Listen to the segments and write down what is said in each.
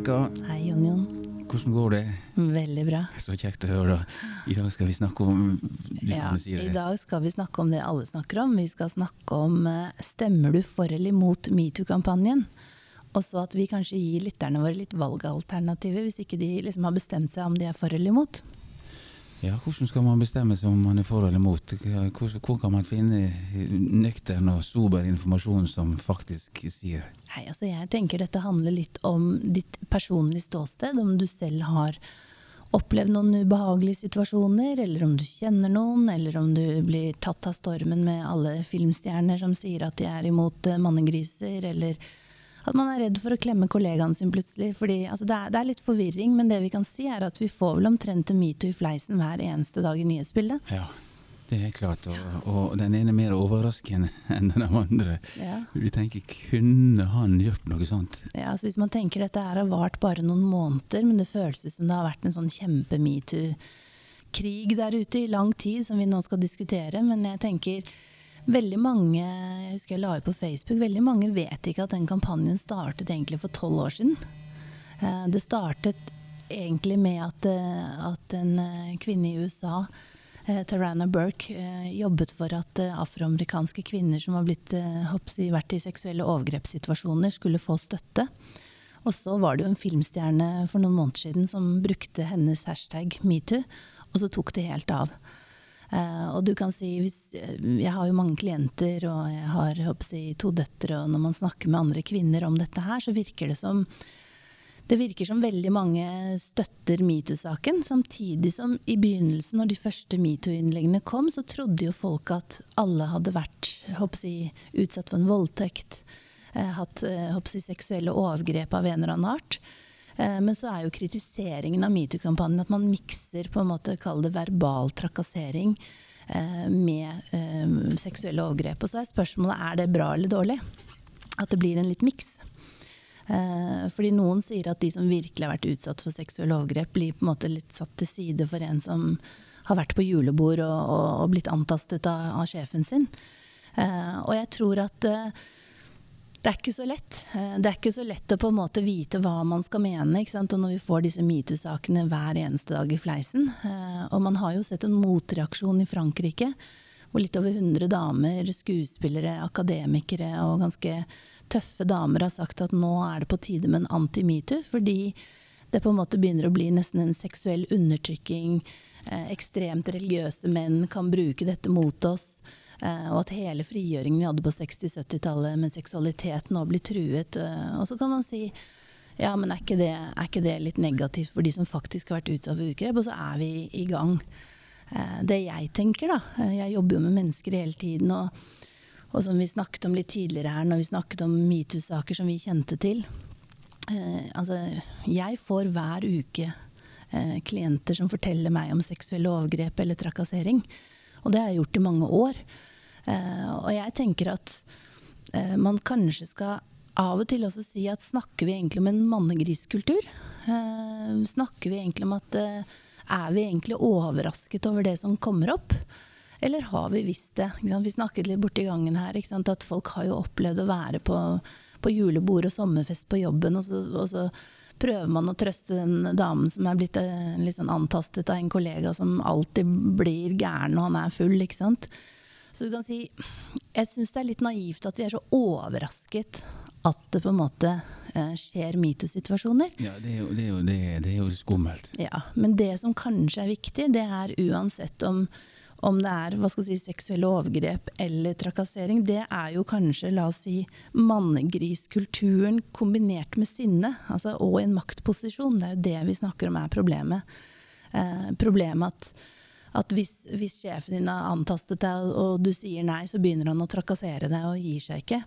Reika. Hei, Jon Jon. Hvordan går det? Veldig bra. Så kjekt å høre. I dag skal vi snakke om Ja, si. I dag skal vi snakke om det alle snakker om. Vi skal snakke om eh, stemmer du for eller imot metoo-kampanjen? Og så at vi kanskje gir lytterne våre litt valgalternativer, hvis ikke de liksom har bestemt seg om de er for eller imot. Ja, hvordan skal man bestemme seg om man er for eller mot? Hvor, kan man finne nøktern og sober informasjon som faktisk sier Nei, altså Jeg tenker dette handler litt om ditt personlige ståsted. Om du selv har opplevd noen ubehagelige situasjoner, eller om du kjenner noen, eller om du blir tatt av stormen med alle filmstjerner som sier at de er imot eh, mannegriser, eller at man er redd for å klemme kollegaen sin plutselig. Fordi, altså det, er, det er litt forvirring, men det vi kan si er at vi får vel omtrent en metoo i fleisen hver eneste dag i nyhetsbildet. Ja, det er klart. Og, og den ene er mer overraskende enn den andre. Ja. Vi tenker, kunne han gjort noe sånt? Ja, altså Hvis man tenker dette her har vart bare noen måneder, men det føles ut som det har vært en sånn kjempe-metoo-krig der ute i lang tid, som vi nå skal diskutere. Men jeg tenker veldig mange jeg husker jeg la på Facebook, veldig mange vet ikke at den kampanjen startet egentlig for tolv år siden. Eh, Det startet egentlig med at, eh, at en eh, kvinne i USA Tarana Burke jobbet for at afroamerikanske kvinner som var blitt, hoppsi, vært i seksuelle overgrepssituasjoner, skulle få støtte. Og så var det jo en filmstjerne for noen måneder siden som brukte hennes hashtag metoo, og så tok det helt av. Eh, og du kan si, hvis, eh, Jeg har jo mange klienter, og jeg har jeg, to døtre, og når man snakker med andre kvinner om dette her, så virker det som det virker som veldig mange støtter metoo-saken, samtidig som i begynnelsen, når de første metoo-innleggene kom, så trodde jo folk at alle hadde vært håper jeg, utsatt for en voldtekt, eh, hatt håper jeg, seksuelle overgrep av en eller annen art. Eh, Men så er jo kritiseringen av metoo-kampanjen at man mikser på en måte, kall det verbal trakassering eh, med eh, seksuelle overgrep. Og så er spørsmålet er det bra eller dårlig. At det blir en litt miks. Fordi noen sier at de som virkelig har vært utsatt for seksuelle overgrep, blir på en måte litt satt til side for en som har vært på julebord og, og, og blitt antastet av, av sjefen sin. Og jeg tror at det er ikke så lett. Eh, Det er ikke så lett å på en måte vite hva man skal mene. Og når vi får disse metoo-sakene hver eneste dag i fleisen. eh, Og man har jo sett en motreaksjon i Frankrike, hvor litt over 100 damer, skuespillere, akademikere og ganske tøffe damer har sagt at nå er det på tide med en anti-metoo, fordi det på en måte begynner å bli nesten en seksuell undertrykking. Eh, ekstremt religiøse menn kan bruke dette mot oss. Eh, og at hele frigjøringen vi hadde på 60-70-tallet med seksualitet nå blir truet. Eh, og så kan man si ja, men er ikke, det, er ikke det litt negativt for de som faktisk har vært utsatt for utgrep? Og så er vi i gang. Eh, det jeg tenker, da Jeg jobber jo med mennesker hele tiden. og og som vi snakket om litt tidligere her, når vi snakket om metoo-saker som vi kjente til. Altså, jeg får hver uke klienter som forteller meg om seksuelle overgrep eller trakassering. Og det har jeg gjort i mange år. Eh, og jeg tenker at eh, man kanskje skal av og til også si at snakker vi egentlig om en mannegriskultur? Eh, snakker vi egentlig om at er vi egentlig overrasket over det som kommer opp? Eller har vi visst det? Vi snakket litt borti gangen her, ikke sant? at folk har jo opplevd å være på, på julebord og sommerfest på jobben, og så, og så prøver man å trøste den damen som er blitt litt sånn antastet av en kollega som alltid blir gæren når han er full. ikke sant? Så du kan si, jeg syns det er litt naivt at vi er så overrasket at det på en måte eh, skjer metoo-situasjoner. Ja, det er jo, det er jo, det er, det er jo skummelt. Ja, men det som kanskje er viktig, det er uansett om, om det er hva skal si, seksuelle overgrep eller trakassering, det er jo kanskje, la oss si, mannegriskulturen kombinert med sinne, altså, og en maktposisjon. Det er jo det vi snakker om er problemet. Eh, problemet at, at hvis, hvis sjefen din har antastet deg, og du sier nei, så begynner han å trakassere deg og gir seg ikke.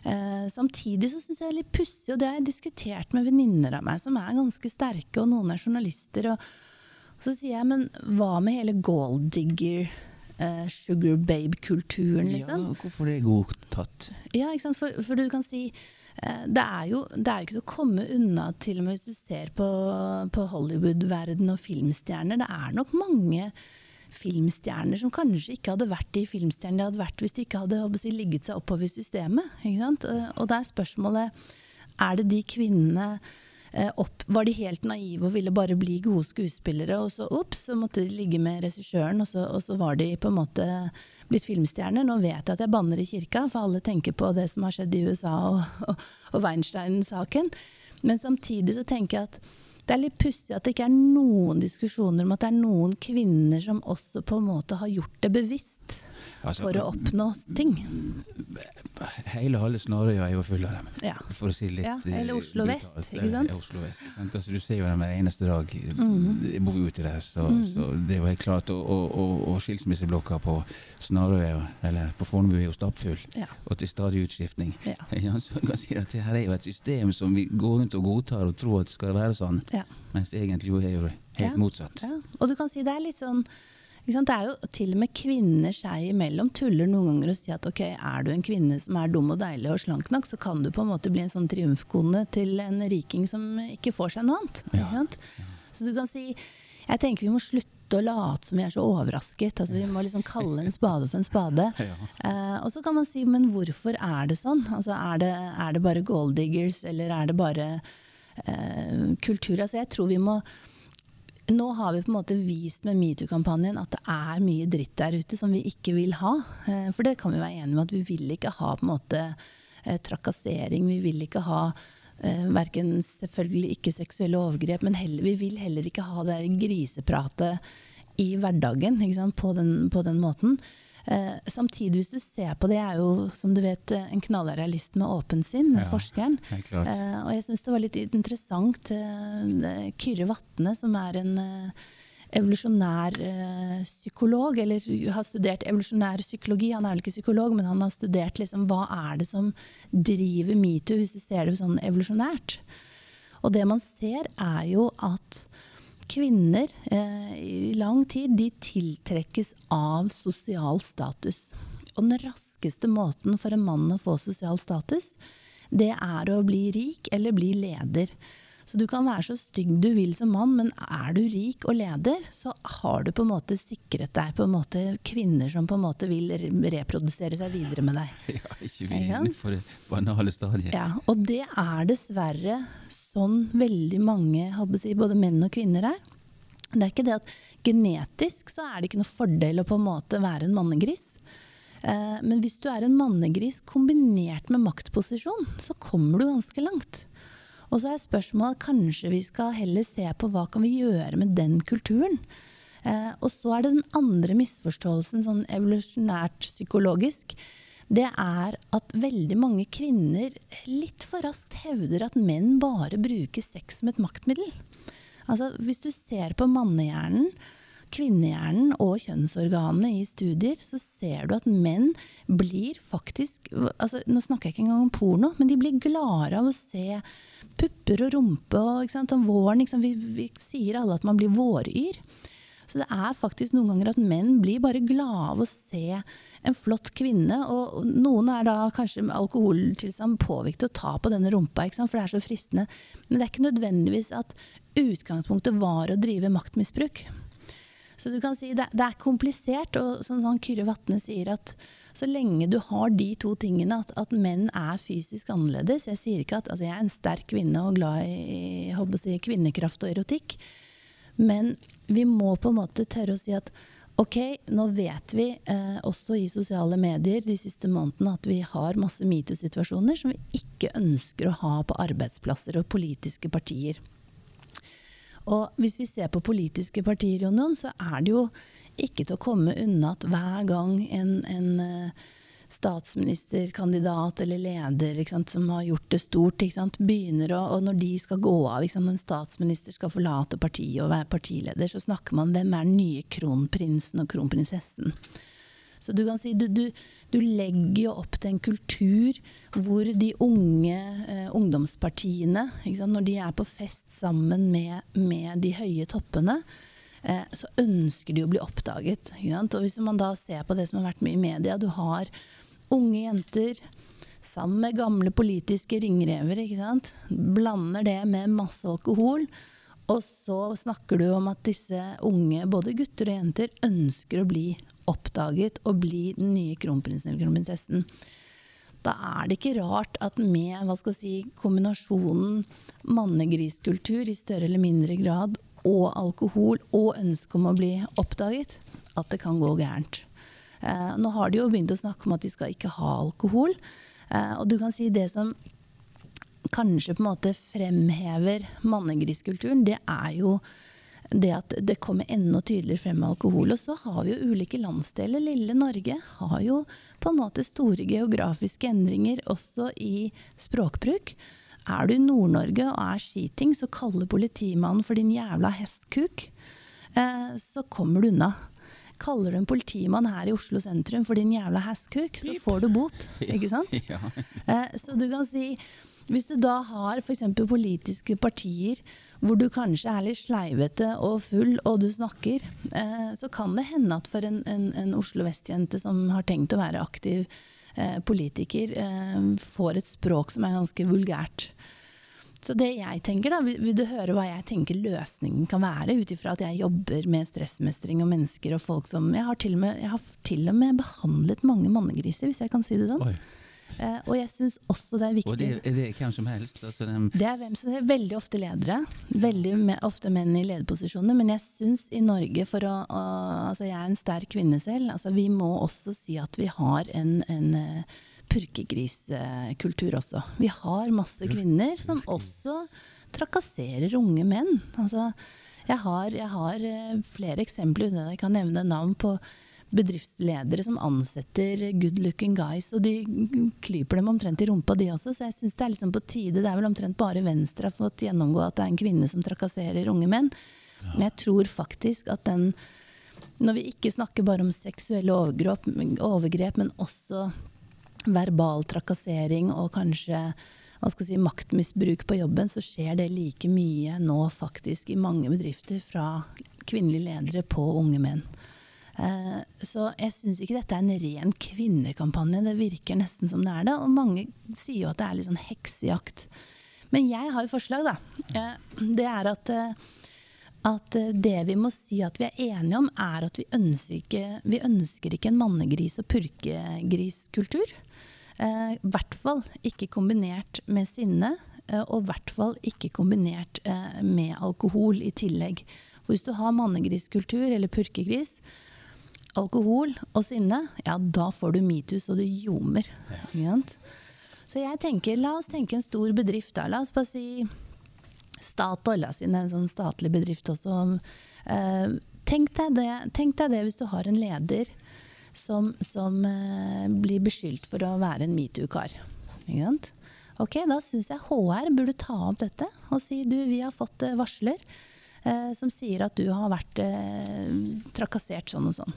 Eh, samtidig så syns jeg det er litt pussig, og det har jeg diskutert med venninner av meg som er ganske sterke, og noen er journalister. og så sier jeg, men hva med hele gold digger, eh, sugar babe-kulturen, liksom? Ja, hvorfor det er godtatt? Ja, ikke sant? For, for du kan si uh, det er, jo, det er jo ikke til å komme unna, til og med hvis du ser på, på Hollywood-verden og filmstjerner. Det er nok mange filmstjerner som kanskje ikke hadde vært de filmstjernene de hadde vært hvis de ikke hadde håper ligget seg oppover i systemet. Ikke sant? Og da er spørsmålet er det de kvinnene opp, var de helt naive og ville bare bli gode skuespillere, og så ops, så måtte de ligge med regissøren, og, og, så var de på en måte blitt filmstjerner. Nå vet jeg at jeg banner i kirka, for alle tenker på det som har skjedd i USA og, og, og Weinstein-saken. Men samtidig så tenker jeg at det er litt pussig at det ikke er noen diskusjoner om at det er noen kvinner som også på en måte har gjort det bevisst altså, for å oppnå ting. Hele halve Snarøya er jo full av dem, ja. for å si litt ja, Eller Oslo vest, ikke sant? Oslo vest, altså, du ser jo dem hver eneste dag. Mm. Jeg bor jo ute der, så, mm. så, det er jo helt klart. Og, og, og, og skilsmisseblokka på Snarøya, eller på Fornebu, er jo stappfull. Ja. Og til stadig utskiftning. Ja. Så kan si at det her er jo et system som vi går rundt og godtar og tror at det skal være sånn, mens det egentlig jo er jo helt motsatt. Og du kan si det er litt sånn det er jo til og med kvinner seg imellom tuller noen ganger og sier at ok, er du en kvinne som er dum og deilig og slank nok, så kan du på en måte bli en sånn triumfkone til en riking som ikke får seg noe annet. Ja. Så du kan si Jeg tenker vi må slutte å late som vi er så overrasket. Altså, vi må liksom kalle en spade for en spade. Ja. Uh, og så kan man si, men hvorfor er det sånn? Altså, er, det, er det bare gold diggers, eller er det bare uh, kultur? Altså, jeg tror vi må nå har vi på en måte vist med metoo-kampanjen at det er mye dritt der ute som vi ikke vil ha. Eh, for det kan vi være enige om at vi vil ikke ha på en måte eh, trakassering. Vi vil ikke ha eh, verken selvfølgelig ikke seksuelle overgrep, men heller, vi vil heller ikke ha det grisepratet i hverdagen på den, på den måten. Eh, samtidig, hvis du ser på det, jeg er jo som du vet en knallrealist med åpent sinn, ja, forskeren. Eh, og jeg syns det var litt interessant. Eh, Kyrre Vatne, som er en eh, evolusjonær eh, psykolog, eller har studert evolusjonær psykologi. Han er vel ikke psykolog, men han har studert liksom, hva er det som driver metoo, hvis du ser det sånn evolusjonært. Og det man ser, er jo at kvinner eh, i lang tid de tiltrekkes av sosial status. Og den raskeste måten for en mann å få sosial status, det er å bli rik eller bli leder. Så du kan være så stygg du vil som mann, men er du rik og leder, så har du på en måte sikret deg på en måte kvinner som på en måte vil reprodusere seg videre med deg. Ja, ikke vi for det banale stadiet. Ja, og det er dessverre sånn veldig mange, si, både menn og kvinner er. Det er ikke det at genetisk så er det ikke noe fordel å på en måte være en mannegris. Eh, men hvis du er en mannegris kombinert med maktposisjon, så kommer du ganske langt. Og så er spørsmålet kanskje vi skal heller se på hva kan vi gjøre med den kulturen. Eh, og så er det den andre misforståelsen, sånn evolusjonært psykologisk. Det er at veldig mange kvinner litt for raskt hevder at menn bare bruker sex som et maktmiddel. Altså, hvis du ser på mannehjernen, kvinnehjernen og kjønnsorganene i studier, så ser du at menn blir faktisk altså, Nå snakker jeg ikke engang om porno, men de blir gladere av å se pupper og rumpe og om våren. Vi, vi, sier alle at man blir våryr. Så det er faktisk noen ganger at menn blir bare glade av å se en flott kvinne. Og noen er da kanskje med alkoholtilstand påvirket til å ta på denne rumpa, for det er så fristende. Men det er ikke nødvendigvis at utgangspunktet var å drive maktmisbruk. Så du kan si det, det er komplisert, og sånn, sånn Kyrre Vatne sier at så lenge du har de to tingene, at, at menn er fysisk annerledes Jeg sier ikke at altså jeg er en sterk kvinne og glad i si, kvinnekraft og erotikk, men vi må på en måte tørre å si at ok, nå vet vi eh, også i sosiale medier de siste månedene at vi har masse metoo-situasjoner som vi ikke ønsker å ha på arbeidsplasser og politiske partier. Og hvis vi ser på politiske partier, så er det jo ikke til å komme unna at hver gang en, en eh, statsministerkandidat eller leder sant, som har gjort det stort, begynner å, og når de skal gå av, når en statsminister skal forlate partiet og være partileder, så snakker man hvem er den nye kronprinsen og kronprinsessen. Så du kan si du, du, du legger jo opp til en kultur hvor de unge eh, ungdomspartiene, når de er på fest sammen med, med de høye toppene, eh, så ønsker de å bli oppdaget. Og hvis man da ser på det som har vært mye i media, du har unge jenter sammen med gamle politiske ringrever, blander det med masse alkohol. Og så snakker du om at disse unge, både gutter og jenter, ønsker å bli oppdaget og bli den nye kronprinsen eller kronprinsessen. da er det ikke rart at med si, kombinasjonen mannegriskultur i større eller mindre grad og alkohol og ønske om å bli oppdaget, at det kan gå gærent. Eh, nå har de jo begynt å snakke om at de skal ikke ha alkohol. Eh, og du kan si det som kanskje på en måte fremhever mannegriskulturen, det er jo det at det kommer enda tydeligere frem med alkohol. Og så har vi jo ulike landsdeler. Lille Norge har jo på en måte store geografiske endringer også i språkbruk. Er du i Nord-Norge og er skiting, så kaller politimannen for din jævla hestkuk. Eh, så kommer du unna. Kaller du en politimann her i Oslo sentrum for din jævla hestkuk, så får du bot. Ikke sant? Eh, så du kan si hvis du da har f.eks. politiske partier hvor du kanskje er litt sleivete og full, og du snakker, eh, så kan det hende at for en, en, en Oslo Vest-jente som har tenkt å være aktiv eh, politiker, eh, får et språk som er ganske vulgært. Så det jeg tenker da, Vil du høre hva jeg tenker løsningen kan være, ut ifra at jeg jobber med stressmestring og mennesker og folk som Jeg har til og med, til og med behandlet mange mannegriser, hvis jeg kan si det sånn. Oi. Uh, og jeg syns også det er viktig Og det, Er det hvem som helst? Altså den... Det er hvem som helst. Veldig ofte ledere. Veldig me ofte menn i lederposisjoner. Men jeg syns i Norge, for å, å, Altså jeg er en sterk kvinne selv. Altså vi må også si at vi har en, en uh, purkegriskultur også. Vi har masse kvinner som også trakasserer unge menn. Altså jeg har, jeg har flere eksempler jeg kan nevne navn på bedriftsledere som ansetter good looking guys, og de klyper dem omtrent i rumpa, de også. Så jeg syns det er liksom på tide. Det er vel omtrent bare Venstre har fått gjennomgå at det er en kvinne som trakasserer unge menn. Ja. Men jeg tror faktisk at den Når vi ikke snakker bare om seksuelle overgrep, overgrep men også verbal trakassering og kanskje hva skal si, maktmisbruk på jobben, så skjer det like mye nå faktisk i mange bedrifter fra kvinnelige ledere på unge menn. Eh, så jeg syns ikke dette er en ren kvinnekampanje. Det virker nesten som det er det. Og mange sier jo at det er litt sånn heksejakt. Men jeg har et forslag, da. Eh, det er at, eh, at det vi må si at vi er enige om, er at vi ønsker ikke, vi ønsker ikke en mannegris- og purkegriskultur. I hvert fall ikke kombinert med sinne, og i hvert fall ikke kombinert med alkohol i tillegg. For hvis du har mannegriskultur eller purkegris, alkohol og sinne, ja, da får du metoo så det ljomer. Ja. Så jeg tenker, la oss tenke en stor bedrift da. La oss bare si Statoil, siden det er en sånn statlig bedrift også. Eh, tenk, deg det, tenk, deg det, hvis du har en leder som, som eh, blir beskyldt for å være en metoo-kar. Ok, da syns jeg HR burde ta opp dette og si du, vi har fått eh, varsler som sier at du har vært eh, trakassert sånn og sånn.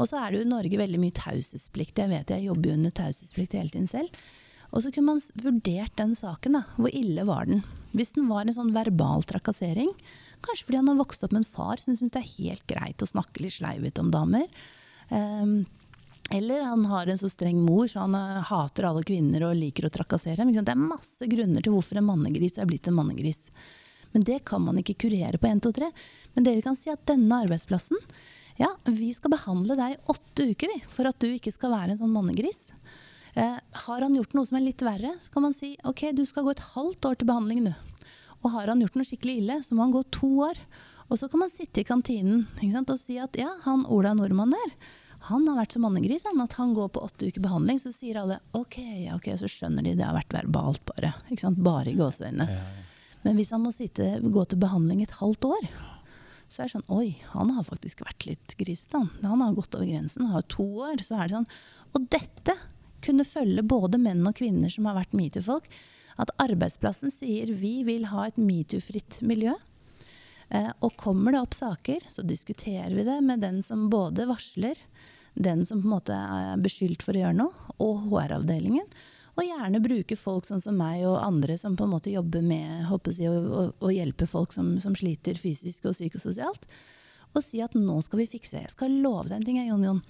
Og så er det jo i Norge veldig mye taushetsplikt. Jeg vet jeg jobber jo under taushetsplikt hele tiden selv. Og så kunne man vurdert den saken. da. Hvor ille var den? Hvis den var en sånn verbal trakassering, kanskje fordi han har vokst opp med en far som syns det er helt greit å snakke litt sleivete om damer. Um, eller han har en så streng mor så han uh, hater alle kvinner og liker å trakassere dem. Det er masse grunner til hvorfor en mannegris er blitt en mannegris. Men det kan man ikke kurere på 1, 2, 3. Men det vi kan si er at denne arbeidsplassen ja, vi skal behandle deg i åtte uker vi, for at du ikke skal være en sånn mannegris. Eh, har han gjort noe som er litt verre, så kan man si ok, du skal gå et halvt år til behandling, du. Og har han gjort noe skikkelig ille, så må han gå to år. Og så kan man sitte i kantinen sant, og si at ja, han Ola Nordmann der, han har vært så mannegris han, at han går på åtte uker behandling. Så sier alle ok, ja, ok, så skjønner de det har vært verbalt, bare. Ikke sant, Bare i gåseøynene. Ja, ja. Men hvis han må sitte, gå til behandling et halvt år, så er det sånn Oi, han har faktisk vært litt grisete, han. Han har gått over grensen. Han har to år. Så er det sånn. Og dette kunne følge både menn og kvinner som har vært metoo-folk. At arbeidsplassen sier vi vil ha et metoo-fritt miljø. Eh, og kommer det opp saker, så diskuterer vi det med den som både varsler, den som på en måte er beskyldt for å gjøre noe, og HR-avdelingen. Og gjerne bruke folk sånn som meg og andre som på en måte jobber med jeg, å, å, hjelpe folk som, som, sliter fysisk og psykososialt. Og si at nå skal vi fikse. Jeg skal love deg en ting, Jon Jon.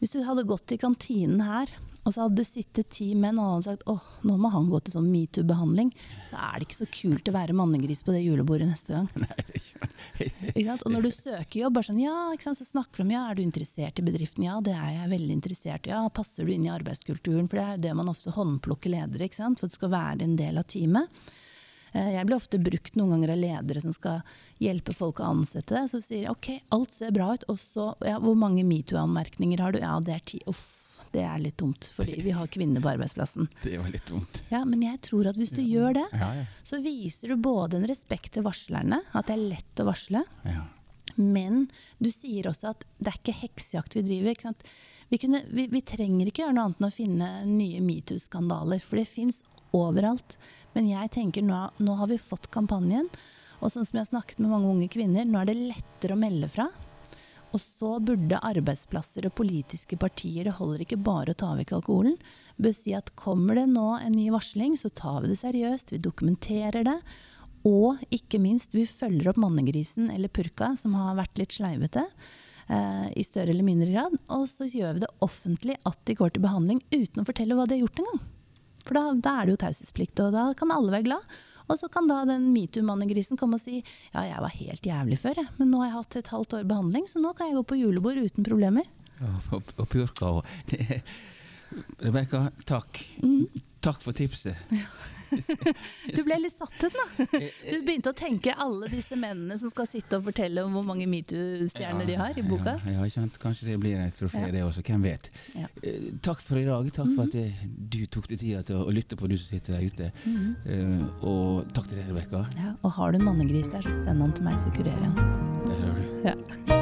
Hvis du hadde gått i kantinen her Og så hadde det sittet ti menn og hadde sagt åh, nå må han gå til sånn metoo-behandling. Så er det ikke så kult å være mannegris på det julebordet neste gang. Nei, Og når du søker jobb, bare sånn, ja, så snakker du om ja, er du interessert i bedriften? Ja, det er jeg veldig interessert i. Ja, passer du inn i arbeidskulturen? For det er jo det man ofte håndplukker ledere, ikke sant? for du skal være en del av teamet. Eh, jeg blir ofte brukt noen ganger av ledere som skal hjelpe folk å ansette det. Så sier jeg ok, alt ser bra ut, og så ja, hvor mange metoo-anmerkninger har du? Ja, det er ti. Uff det er litt dumt, fordi vi har kvinner på arbeidsplassen. Det var litt dumt. Ja, Men jeg tror at hvis du ja. gjør det, ja, ja. så viser du både en respekt til varslerne, at det er lett å varsle, men du sier også at det er ikke heksejakt vi driver. Ikke vi, kunne, vi, vi, trenger ikke gjøre noe annet enn å finne nye metoo-skandaler, for det fins overalt. Men jeg tenker nå, nå har vi fått kampanjen, og sånn som jeg har snakket med mange unge kvinner, nå er det lettere å melde fra. Og så burde arbeidsplasser og politiske partier, det holder ikke bare å ta vekk alkoholen, bør si at kommer det nå en ny varsling, så tar vi det seriøst, vi dokumenterer det. Og ikke minst, vi følger opp mannegrisen eller purka, som har vært litt sleivete. Eh, I større eller mindre grad. Og så gjør vi det offentlig at de går til behandling uten å fortelle hva de har gjort engang. For da, da er det jo taushetsplikt, og da kan alle være glad. Og så kan da den metoo-mannegrisen komme og si ja, jeg var helt jævlig før, jeg. men nå har jeg hatt et halvt år behandling, så nå kan jeg gå på julebord uten problemer. Ja, og, og purka og Rebekka, takk. Mm. Takk for tipset. Ja. Du ble litt satt ut, da. Du begynte å tenke alle disse mennene som skal sitte og fortelle om hvor mange metoo-stjerner ja, de har i boka. Ja, ja. Kanskje det blir et trofé, det også. Hvem vet. Eh, takk for i dag. Takk for mhm. at eh, du tok deg tida til å lytte på du som sitter der ute. Mm -hmm. og takk til deg, Rebekka. Ja, og har du en mannegris der, så send han til meg, så kurerer jeg han. Der har du. Ja.